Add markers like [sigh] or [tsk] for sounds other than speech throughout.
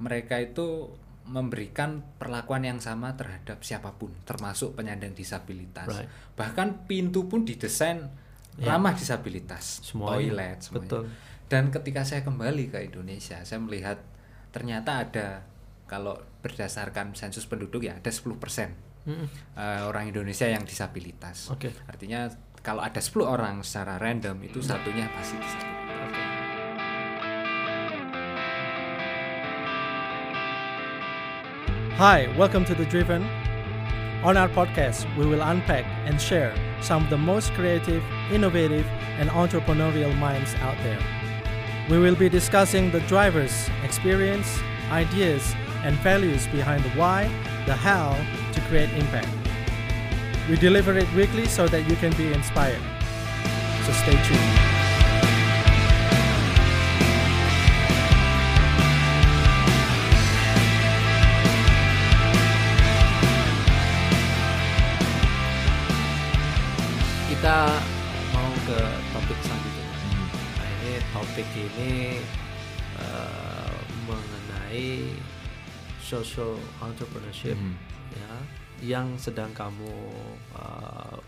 mereka itu memberikan perlakuan yang sama terhadap siapa pun, termasuk penyandang disabilitas. Right. Bahkan pintu pun didesain Ya. ramah disabilitas, Semuanya. toilet, semuanya. Betul. Dan ketika saya kembali ke Indonesia, saya melihat ternyata ada kalau berdasarkan sensus penduduk ya ada 10% Mm-mm. eh, orang Indonesia yang disabilitas. Oke. Artinya kalau ada 10 orang secara random itu satunya pasti disabilitas. Hi, welcome to The Driven. On our podcast, we will unpack and share some of the most creative, innovative, and entrepreneurial minds out there. We will be discussing the drivers' experience, ideas, and values behind the why, the how to create impact. We deliver it weekly so that you can be inspired. So stay tuned. Ini eh, mengenai social entrepreneurship Hmm. ya yang sedang kamu eh,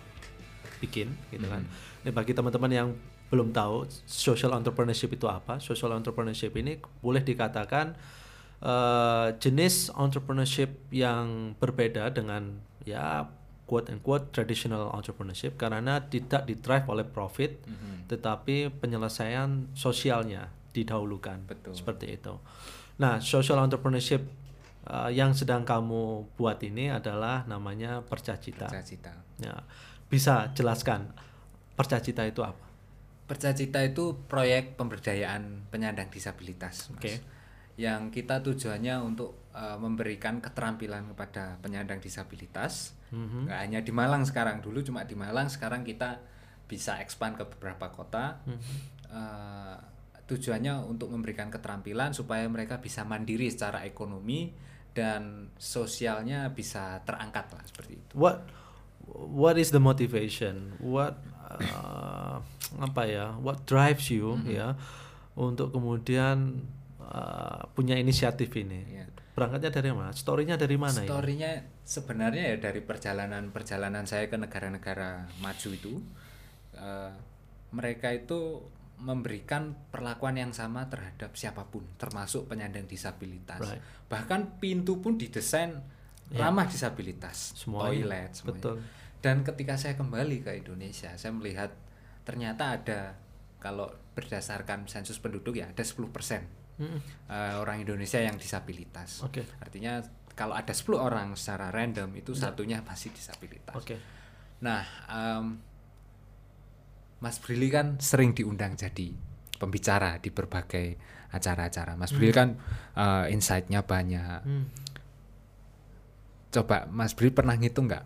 bikin gitu kan. Ini bagi teman-teman yang belum tahu social entrepreneurship itu apa? Social entrepreneurship ini boleh dikatakan eh, jenis entrepreneurship yang berbeda dengan ya quote and quote traditional entrepreneurship karena tidak didrive oleh profit Mhm. tetapi penyelesaian sosialnya didahulukan Betul. seperti itu. Nah, social entrepreneurship uh, yang sedang kamu buat ini adalah namanya Percacita. Percacita. Ya, bisa jelaskan Percacita itu apa? Percacita itu proyek pemberdayaan penyandang disabilitas, Mas. Oke. Yang kita tujuannya untuk uh, memberikan keterampilan kepada penyandang disabilitas. Mhm. Nggak hanya di Malang sekarang, dulu cuma di Malang, sekarang kita bisa expand ke beberapa kota. Mhm. Uh, tujuannya untuk memberikan keterampilan supaya mereka bisa mandiri secara ekonomi dan sosialnya bisa terangkat lah seperti itu. What what is the motivation? What uh, [tsk] apa ya? What drives you Mm-hmm. ya untuk kemudian uh, punya inisiatif ini? Ya. Berangkatnya dari mana? Storynya dari mana? Storynya sebenarnya ya dari perjalanan-perjalanan saya ke negara-negara maju itu, eh, mereka itu memberikan perlakuan yang sama terhadap siapa pun, termasuk penyandang disabilitas. Right. Bahkan pintu pun didesain Ya. ramah disabilitas, Semuanya. toilet, semuanya. Betul. Dan ketika saya kembali ke Indonesia, saya melihat ternyata ada kalau berdasarkan sensus penduduk ya ada 10% Mm-mm. eh, orang Indonesia yang disabilitas. Oke. Artinya kalau ada 10 orang secara random itu satunya pasti disabilitas. Oke. Nah, em, Mas Brili kan sering diundang jadi pembicara di berbagai acara-acara. Mas Brili kan eh, insight-nya banyak. Hmm. Coba Mas Brili pernah ngitung nggak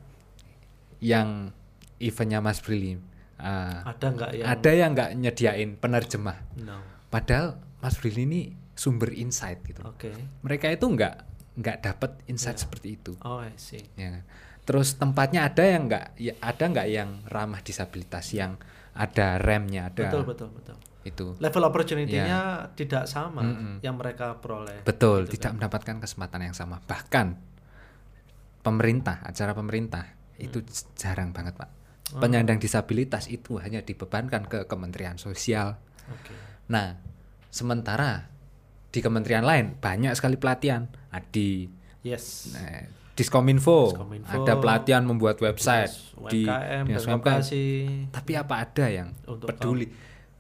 yang eventnya Mas Brili eh, Ada nggak yang ada yang nggak nyediain penerjemah? No. Padahal Mas Brili ini sumber insight gitu. Oke. Mereka itu nggak nggak dapat insight Ya. seperti itu. Oh, I see. Ya. Terus tempatnya ada yang nggak, ya, ada nggak yang ramah disabilitas, yang ada remnya, ada Betul, betul, betul. itu. Level opportunity-nya tidak sama Ya. Mm-mm. yang mereka peroleh. Betul, Gitu tidak kan. mendapatkan kesempatan yang sama. Bahkan pemerintah, acara pemerintah itu Hmm. jarang banget, Pak. Oh. Penyandang disabilitas itu hanya dibebankan ke Kementerian Sosial. Oke. Nah, sementara di kementerian lain banyak sekali pelatihan. Adi, Yes. Nah, Diskominfo, Diskominfo, ada pelatihan membuat website di Dinas UMKM. Tapi apa ada yang Untuk peduli?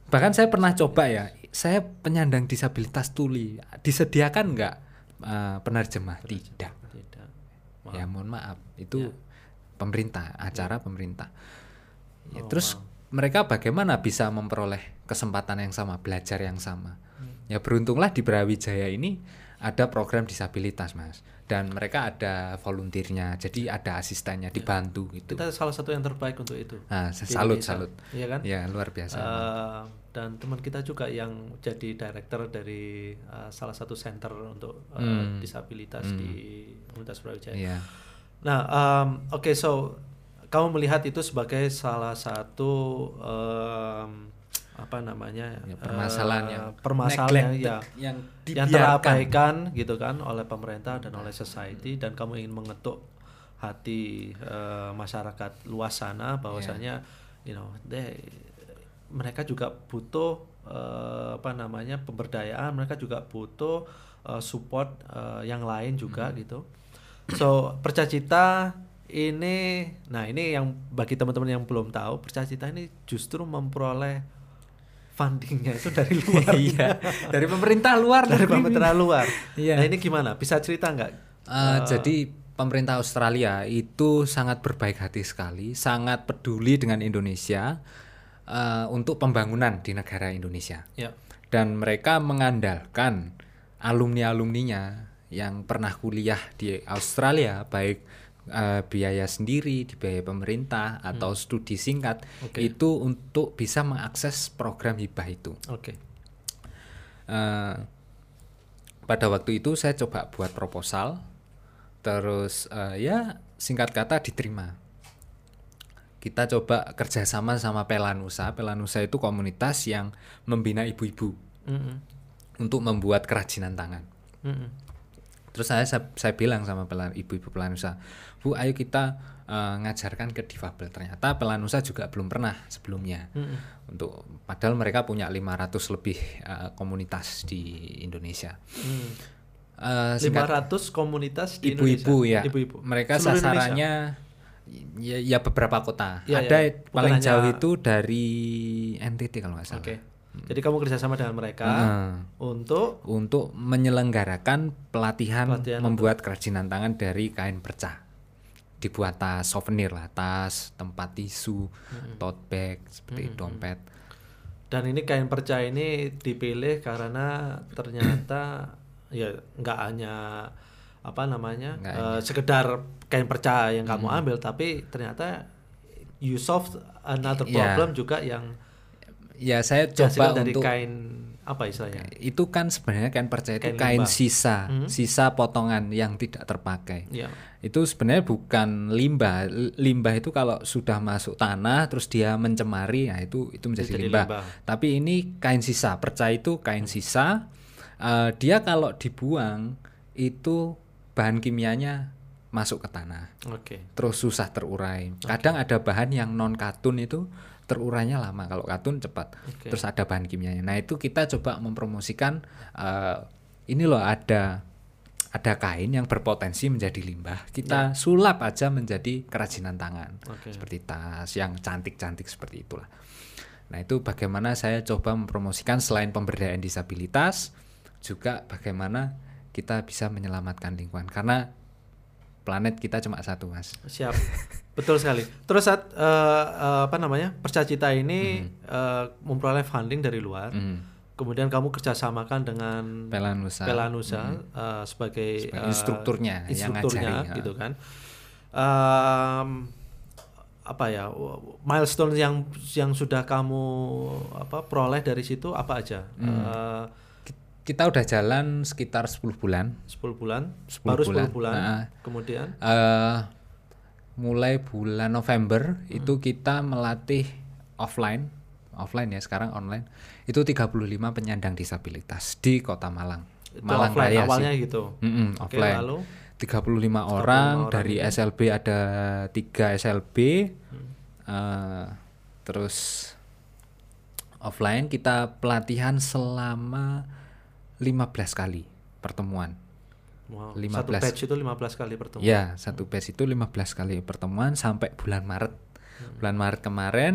Bahkan saya pernah coba ya, saya penyandang disabilitas tuli, disediakan nggak eh, penerjemah? Tidak. Tidak. Ya mohon maaf, itu Ya. pemerintah, acara pemerintah. Ya, Oh, terus mereka bagaimana bisa memperoleh kesempatan yang sama, belajar yang sama? Hmm. Ya beruntunglah di Brawijaya ini ada program disabilitas, Mas. Dan mereka ada volunteernya, jadi ada asistennya dibantu gitu. Kita salah satu yang terbaik untuk itu. Nah, salut Indonesia. salut. Iya kan? Ya, luar biasa. Eh, dan teman kita juga yang jadi director dari eh, salah satu center untuk eh, Hmm. disabilitas Hmm. di Universitas Brawijaya. Iya. Nah, um, oke, so kamu melihat itu sebagai salah satu um, apa namanya Ya, permasalahan eh, yang permasalahan ya yang yang terabaikan gitu kan oleh pemerintah dan oleh society. Dan kamu ingin mengetuk hati eh, masyarakat luas sana bahwasanya you know they mereka juga butuh eh, apa namanya pemberdayaan. Mereka juga butuh eh, support eh, yang lain juga gitu. So percacita ini nah ini yang bagi teman-teman yang belum tahu percacita ini justru memperoleh fundingnya itu dari [laughs] luar Iya, [laughs] dari pemerintah luar dari pemerintah luar. Iya. Nah ini gimana? Bisa cerita nggak? Eh, jadi pemerintah Australia itu sangat berbaik hati sekali, sangat peduli dengan Indonesia eh, untuk pembangunan di negara Indonesia. Ya. Dan mereka mengandalkan alumni-alumninya yang pernah kuliah di Australia, baik eh, biaya sendiri, dibiayai pemerintah atau studi singkat, Oke. itu untuk bisa mengakses program hibah itu. Oke. Eh, pada waktu itu saya coba buat proposal, terus eh, ya singkat kata diterima. Kita coba kerjasama sama Pelanusa. Pelanusa itu komunitas yang membina ibu-ibu Mm-mm. untuk membuat kerajinan tangan. Mm-mm. Terus saya saya, saya bilang sama pelan, ibu-ibu Pelanusa, Bu, ayo kita eh, ngajarkan ke difabel. Ternyata Pelanusa juga belum pernah sebelumnya. Mm-mm. Untuk padahal mereka punya 500 lebih eh, komunitas di Indonesia. Mm. Eh, singkat- 500 komunitas di ibu-ibu Indonesia. ya. Ibu-ibu. Mereka Seluruh Indonesia? sasarannya ya, ya beberapa kota. Ya, Ada ya. Paling hanya- jauh itu dari NTT kalau nggak salah. Oke. Jadi kamu kerjasama dengan mereka Nah, untuk untuk menyelenggarakan pelatihan, Pelatihan membuat kerajinan tangan dari kain perca. Dibuat tas souvenir lah, tas, tempat tisu, tote bag, seperti dompet. dan ini kain perca ini dipilih karena ternyata ya nggak hanya apa namanya Nggak eh, sekedar kain perca yang kamu ambil tapi ternyata you solve another Ya. problem juga yang Ya saya coba dari untuk kain apa istilahnya itu kan sebenarnya kain perca itu Kain kain, limbah. sisa, Hmm. sisa potongan yang tidak terpakai. ya itu sebenarnya bukan limbah limbah itu kalau sudah masuk tanah terus dia mencemari nah itu itu menjadi Jadi limbah. limbah. tapi ini kain sisa perca itu kain sisa Eh, dia kalau dibuang itu bahan kimianya masuk ke tanah oke terus susah terurai kadang ada bahan yang non katun itu terurainya lama. Kalau katun cepat Oke. terus ada bahan kimianya. Nah itu kita coba mempromosikan eh, ini loh ada ada kain yang berpotensi menjadi limbah. Kita sulap aja menjadi kerajinan tangan. Oke. seperti tas yang cantik-cantik seperti itulah. Nah itu bagaimana saya coba mempromosikan selain pemberdayaan disabilitas juga bagaimana kita bisa menyelamatkan lingkungan. Karena planet kita cuma satu mas. Siap [laughs] betul sekali terus saat eh, eh, apa namanya percacita ini eh, memperoleh funding dari luar Mhm. kemudian kamu kerjasamakan dengan Pelanusa Pelanusa eh, sebagai, Sebagai eh, instrukturnya yang instrukturnya ngajari, ya. gitu kan Em, apa ya milestone yang yang sudah kamu apa peroleh dari situ apa aja Hmm. Eh, kita udah jalan sekitar 10 bulan 10 bulan 10 baru 10 bulan. bulan Nah. kemudian eh mulai bulan November Hmm. itu kita melatih offline offline ya sekarang online itu 35 penyandang disabilitas di Kota Malang itu Malang offline Raya awalnya sih. gitu Mm-mm, Oke, offline lalu 35 orang orang dari itu. SLB ada tiga SLB Hmm. eh, terus offline kita pelatihan selama 15 kali pertemuan wow, 15. satu batch itu 15 kali pertemuan ya satu batch itu 15 kali pertemuan sampai bulan Maret bulan Maret kemarin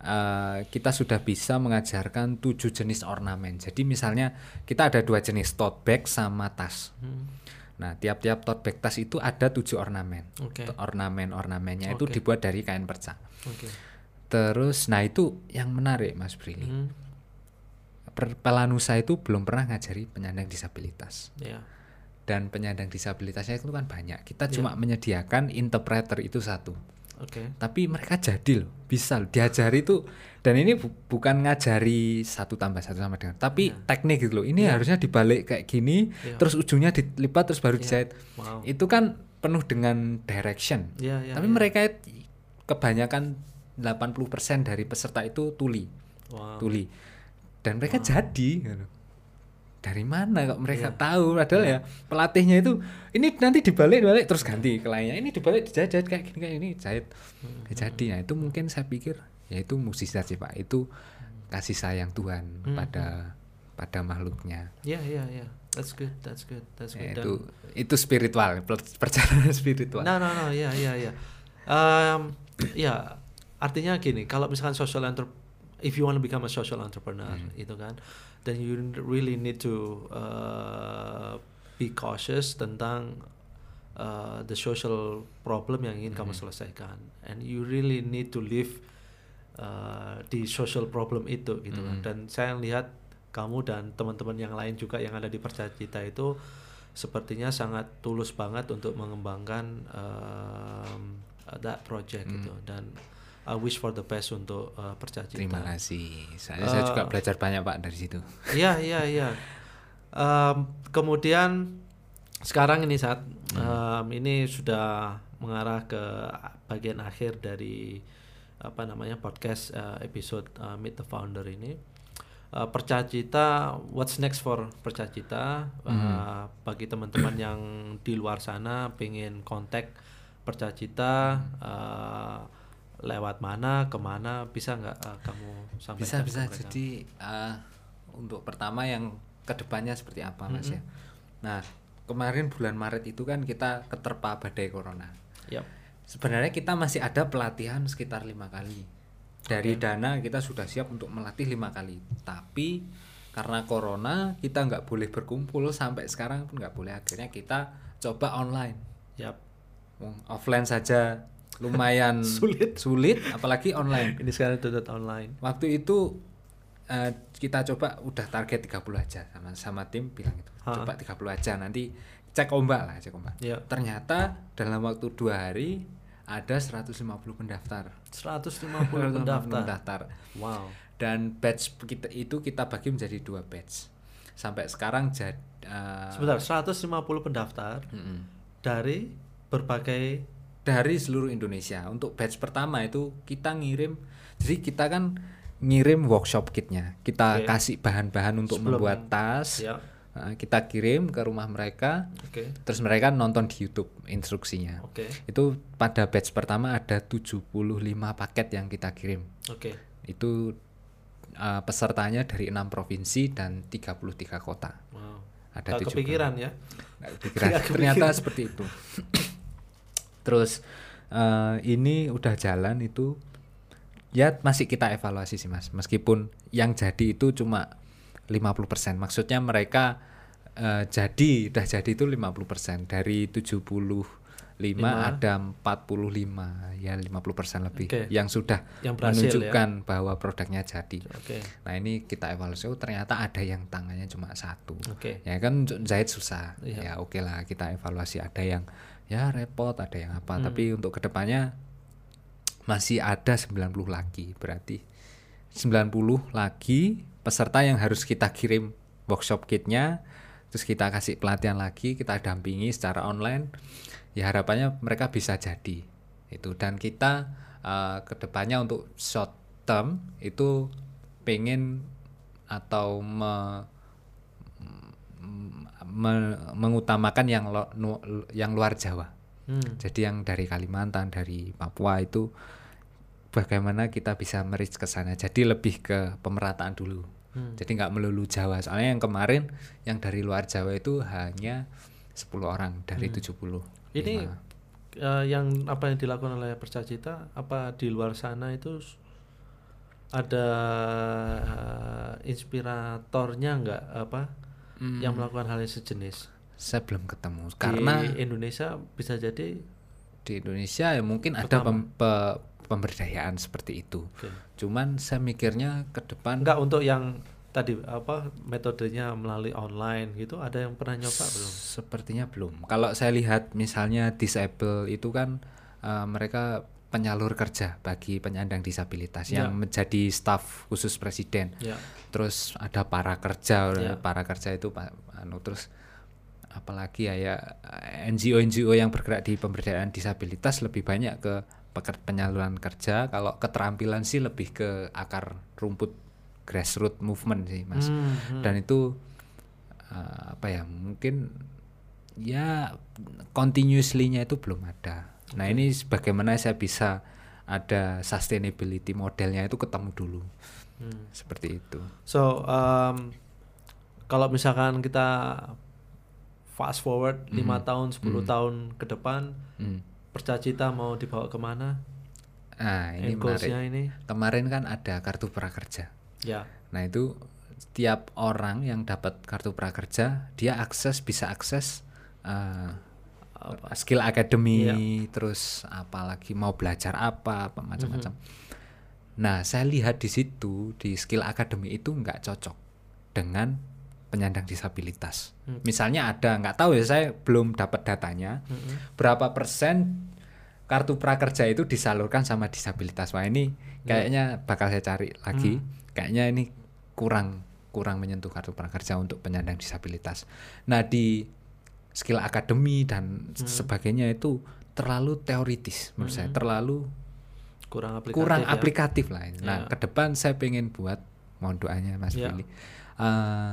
eh, kita sudah bisa mengajarkan tujuh jenis ornamen jadi misalnya kita ada dua jenis tote bag sama tas Hmm, Nah, tiap-tiap tote bag tas itu ada tujuh ornamen. Oke. Ornamen-ornamennya itu Oke. dibuat dari kain perca. oke Terus, nah itu yang menarik, Mas Brili. Hmm, Pelanusa itu belum pernah ngajari penyandang disabilitas. ya Dan penyandang disabilitasnya itu kan banyak. Kita Ya. cuma menyediakan interpreter itu satu. oke Tapi mereka jadi loh, bisa loh, diajari itu. Dan ini bu- bukan ngajari satu tambah satu sama dengan, tapi teknik gitu loh. Ini harusnya dibalik kayak gini, Ya. terus ujungnya dilipat terus baru dijahit. wow itu kan penuh dengan direction. ya ya Tapi ya. mereka kebanyakan 80% dari peserta itu tuli. Wow. tuli dan mereka jadi gitu. Dari mana kok mereka tahu padahal ya pelatihnya itu ini nanti dibalik dibalik terus ganti ke lainnya ini dibalik dijahit jahit kayak gini kayak ini jahit Ya jadi nah itu mungkin saya pikir ya itu musisat sih pak itu kasih sayang Tuhan pada pada makhluknya Ya, ya, ya. That's good. That's good. That's good. Ya, Dan- itu itu spiritual per- perjalanan [laughs] spiritual No, no, no, ya, ya, ya. Um, ya, artinya gini, kalau misalkan social entre if you want to become a social entrepreneur, itu kan, then you really need to uh, be cautious tentang uh, the social problem yang ingin kamu selesaikan, and you really need to live uh, di social problem itu, gitu kan. Dan saya lihat kamu dan teman-teman yang lain juga yang ada di Percaya Cita itu sepertinya sangat tulus banget untuk mengembangkan um, that project gitu. Dan I wish for the best untuk uh, Percaya terima kasih saya, saya juga Eh, belajar banyak pak dari situ Iya iya iya. Em, kemudian sekarang ini saat em, ini sudah mengarah ke bagian akhir dari apa namanya podcast eh, episode eh, Meet the Founder ini. Eh, Percaya Cita, what's next for Percaya Cita? Eh, bagi teman-teman yang di luar sana pengen kontak Percaya Cita eh, lewat mana, ke mana, bisa nggak eh, kamu sampaikan? bisa bisa. jadi eh, untuk pertama yang ke depannya seperti apa mas ya? Nah kemarin bulan Maret itu kan kita keterpa badai corona. Yap. sebenarnya kita masih ada pelatihan sekitar lima kali. Dari dana kita sudah siap untuk melatih lima kali. Tapi karena corona kita nggak boleh berkumpul. Sampai sekarang pun nggak boleh. Akhirnya kita coba online. Wong, offline saja lumayan [laughs] Sulit. sulit apalagi online Ini sekarang tutup online. waktu itu eh, kita coba udah target 30 aja sama sama tim bilang itu Ha. coba 30 aja nanti cek ombak lah cek ombak Iya. ternyata dalam waktu dua hari ada 150 pendaftar 150 [laughs] pendaftar. pendaftar Wow. dan batch kita itu kita bagi menjadi dua batch sampai sekarang jadi Sebentar, 150 pendaftar dari berbagai dari seluruh Indonesia untuk batch pertama itu kita ngirim jadi kita kan ngirim workshop kitnya kita Oke. kasih bahan-bahan untuk Sebelum- membuat tas ya. Nah, kita kirim ke rumah mereka Oke. terus mereka nonton di YouTube instruksinya Oke. itu pada batch pertama ada 75 paket yang kita kirim Oke. itu uh, pesertanya dari enam provinsi dan 33 kota Wow. ada 70. kepikiran ya. Kepikiran. ternyata seperti itu terus eh, ini udah jalan itu ya masih kita evaluasi sih mas meskipun yang jadi itu cuma 50% maksudnya mereka eh, jadi udah jadi itu 50% dari 75 ada 45 ya 50% lebih Oke. yang sudah Yang berhasil ya. menunjukkan bahwa produknya jadi Oke. nah ini kita evaluasi oh ternyata ada yang tangannya cuma satu Oke. ya kan jahit susah Iya. ya oke lah kita evaluasi ada yang ya repot ada yang apa. Hmm. tapi untuk ke depannya masih ada 90 lagi. Berarti 90 lagi peserta yang harus kita kirim workshop kitnya terus kita kasih pelatihan lagi kita dampingi secara online ya harapannya mereka bisa jadi. Itu. Dan kita eh, ke depannya untuk short term itu pengen atau me- me- mengutamakan yang lo- nu- yang luar Jawa. Hmm. Jadi yang dari Kalimantan, dari Papua itu bagaimana kita bisa mereach ke sana. Jadi lebih ke pemerataan dulu. Hmm. Jadi nggak melulu Jawa. Soalnya yang kemarin yang dari luar Jawa itu hanya 10 orang dari 70. Hmm. Ini eh, yang apa yang dilakukan oleh Percaya Cita apa di luar sana itu ada eh, inspiratornya nggak apa yang melakukan hal yang sejenis saya belum ketemu di karena Indonesia bisa jadi di Indonesia ya mungkin ada pem- pe- pemberdayaan seperti itu. Oke. Cuman saya mikirnya ke depan enggak untuk yang tadi apa metodenya melalui online gitu ada yang pernah nyoba belum Sepertinya belum. Kalau saya lihat misalnya disable itu kan eh, mereka penyalur kerja bagi penyandang disabilitas Ya. yang menjadi staf khusus presiden. ya Terus ada para kerja, Ya. para kerja itu anu terus apalagi ya, ya NGO NGO yang bergerak di pemberdayaan disabilitas lebih banyak ke peker- penyaluran kerja. Kalau keterampilan sih lebih ke akar rumput grassroots movement sih mas Hmm, hmm. dan itu uh, apa ya mungkin ya continuously-nya itu belum ada nah ini bagaimana saya bisa ada sustainability modelnya itu ketemu dulu Hmm. seperti itu So um, kalau misalkan kita fast forward lima tahun 10 tahun ke depan Hmm. percacita mau dibawa ke mana? nah ini menarik ini? kemarin kan ada kartu prakerja Ya. Nah itu setiap orang yang dapat kartu prakerja dia akses bisa akses uh, skill academy terus apalagi mau belajar apa apa macam-macam. Nah saya lihat di situ di skill academy itu nggak cocok dengan penyandang disabilitas. Misalnya ada nggak tahu ya saya belum dapat datanya berapa persen kartu prakerja itu disalurkan sama disabilitas. Wah ini kayaknya bakal saya cari lagi. Kayaknya ini kurang kurang menyentuh kartu prakerja untuk penyandang disabilitas. Nah di skill academy dan sebagainya itu terlalu teoritis menurut saya, terlalu Kurang aplikatif. kurang ya. aplikatif lah. ini. Nah Ya. ke depan saya pengen buat mohon doanya Mas Ya. Billy eh,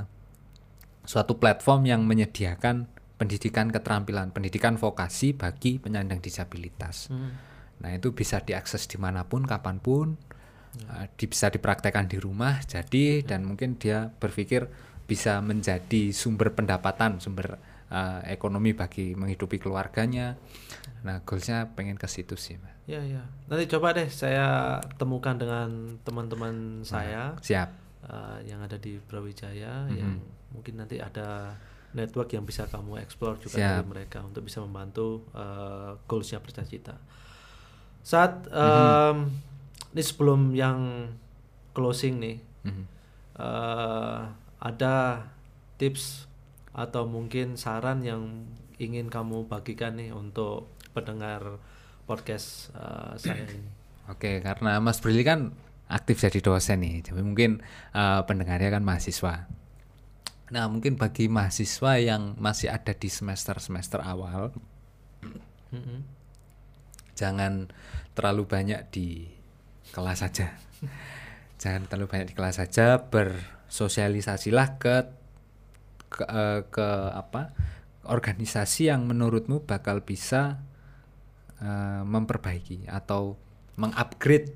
suatu platform yang menyediakan pendidikan keterampilan, pendidikan vokasi bagi penyandang disabilitas. Hmm. Nah itu bisa diakses di mana pun, kapan pun, eh, di- bisa dipraktekkan di rumah. Jadi dan mungkin dia berpikir bisa menjadi sumber pendapatan, sumber eh, ekonomi bagi menghidupi keluarganya. Nah goalsnya pengen ke situ sih, Mas. Ya ya. Nanti coba deh saya temukan dengan teman-teman saya Siap. uh, yang ada di Brawijaya yang mungkin nanti ada network yang bisa kamu explore juga Siap. dari mereka untuk bisa membantu uh, goalsnya Percacita. Saat um, ini sebelum yang closing nih, Mhm. uh, ada tips atau mungkin saran yang ingin kamu bagikan nih untuk pendengar podcast uh, saya ini. Oke, karena Mas Brili kan aktif jadi dosen nih, jadi mungkin eh, pendengarnya kan mahasiswa. Nah, mungkin bagi mahasiswa yang masih ada di semester-semester awal, Mm-mm. jangan terlalu banyak di kelas saja. [laughs] jangan terlalu banyak di kelas saja, bersosialisasilah ke ke, eh, ke apa? organisasi yang menurutmu bakal bisa eh, memperbaiki atau mengupgrade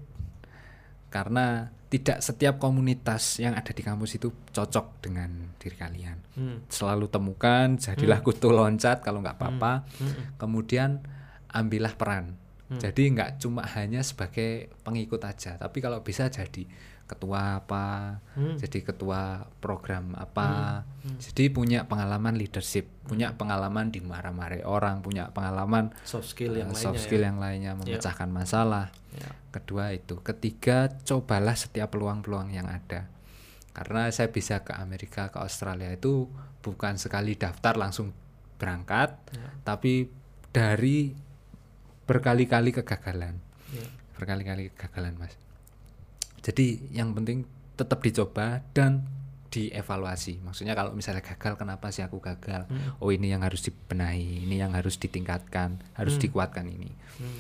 karena tidak setiap komunitas yang ada di kampus itu cocok dengan diri kalian. Hmm. Selalu temukan, jadilah kutu loncat kalau nggak apa-apa. Hmm. Kemudian ambillah peran. Jadi nggak cuma hanya sebagai pengikut aja, tapi kalau bisa jadi ketua apa, Hmm. jadi ketua program apa, jadi punya pengalaman leadership, punya Hmm. pengalaman dimarah-marahi orang, punya pengalaman soft skill yang uh, lainnya soft ya. skill yang lainnya memecahkan masalah. Ya. Kedua itu, ketiga cobalah setiap peluang-peluang yang ada. Karena saya bisa ke Amerika, ke Australia itu bukan sekali daftar langsung berangkat, Ya. tapi dari berkali-kali kegagalan, Ya. berkali-kali kegagalan, Mas. Jadi yang penting tetap dicoba dan dievaluasi. Maksudnya kalau misalnya gagal, kenapa sih aku gagal? Oh ini yang harus dibenahi, ini yang harus ditingkatkan, harus dikuatkan ini. Hmm.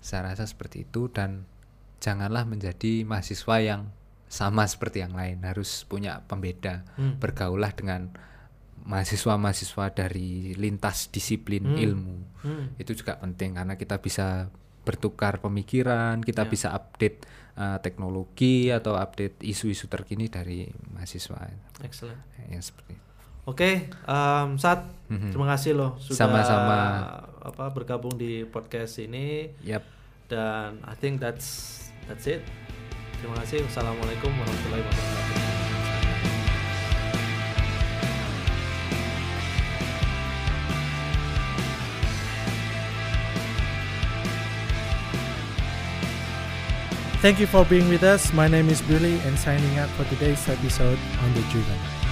Saya rasa seperti itu dan janganlah menjadi mahasiswa yang sama seperti yang lain, harus punya pembeda. Hmm. Bergaulah dengan mahasiswa-mahasiswa dari lintas disiplin Hmm. ilmu. Hmm. Itu juga penting karena kita bisa bertukar pemikiran, kita Ya. bisa update uh, teknologi atau update isu-isu terkini dari mahasiswa. Excellent. Ya seperti itu. Oke, um, Sat, Mhm. terima kasih loh sudah Sama-sama. apa bergabung di podcast ini Yap. dan I think that's that's it. Terima kasih. Wassalamualaikum warahmatullahi wabarakatuh. Thank you for being with us. My name is Billy and signing up for today's episode on The Driven.